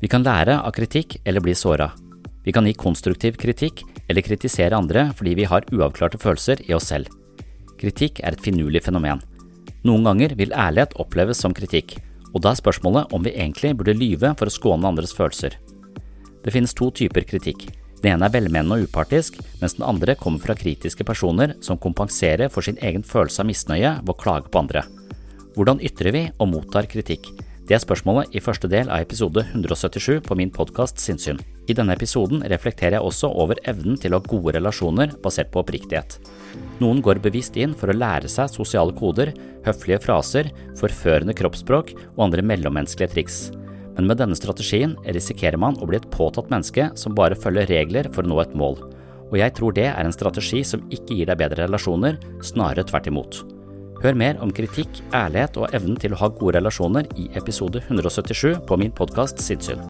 Vi kan lære av kritikk eller bli såra. Vi kan gi konstruktiv kritikk eller kritisere andre fordi vi har uavklarte følelser i oss selv. Kritikk er et finurlig fenomen. Noen ganger vil ærlighet oppleves som kritikk, og da er spørsmålet om vi egentlig burde lyve for å skåne andres følelser. Det finnes to typer kritikk. Den ene er velmenende og upartisk, mens den andre kommer fra kritiske personer som kompenserer for sin egen følelse av misnøye ved å klage på andre. Hvordan ytrer vi og mottar kritikk? Det er spørsmålet i første del av episode 177 på min podkast Sinnsyn. I denne episoden reflekterer jeg også over evnen til å ha gode relasjoner basert på oppriktighet. Noen går bevisst inn for å lære seg sosiale koder, høflige fraser, forførende kroppsspråk og andre mellommenneskelige triks. Men med denne strategien risikerer man å bli et påtatt menneske som bare følger regler for å nå et mål. Og jeg tror det er en strategi som ikke gir deg bedre relasjoner, snarere tvert imot. Hør mer om kritikk, ærlighet og evnen til å ha gode relasjoner i episode 177 på min podkast Sinnssyn.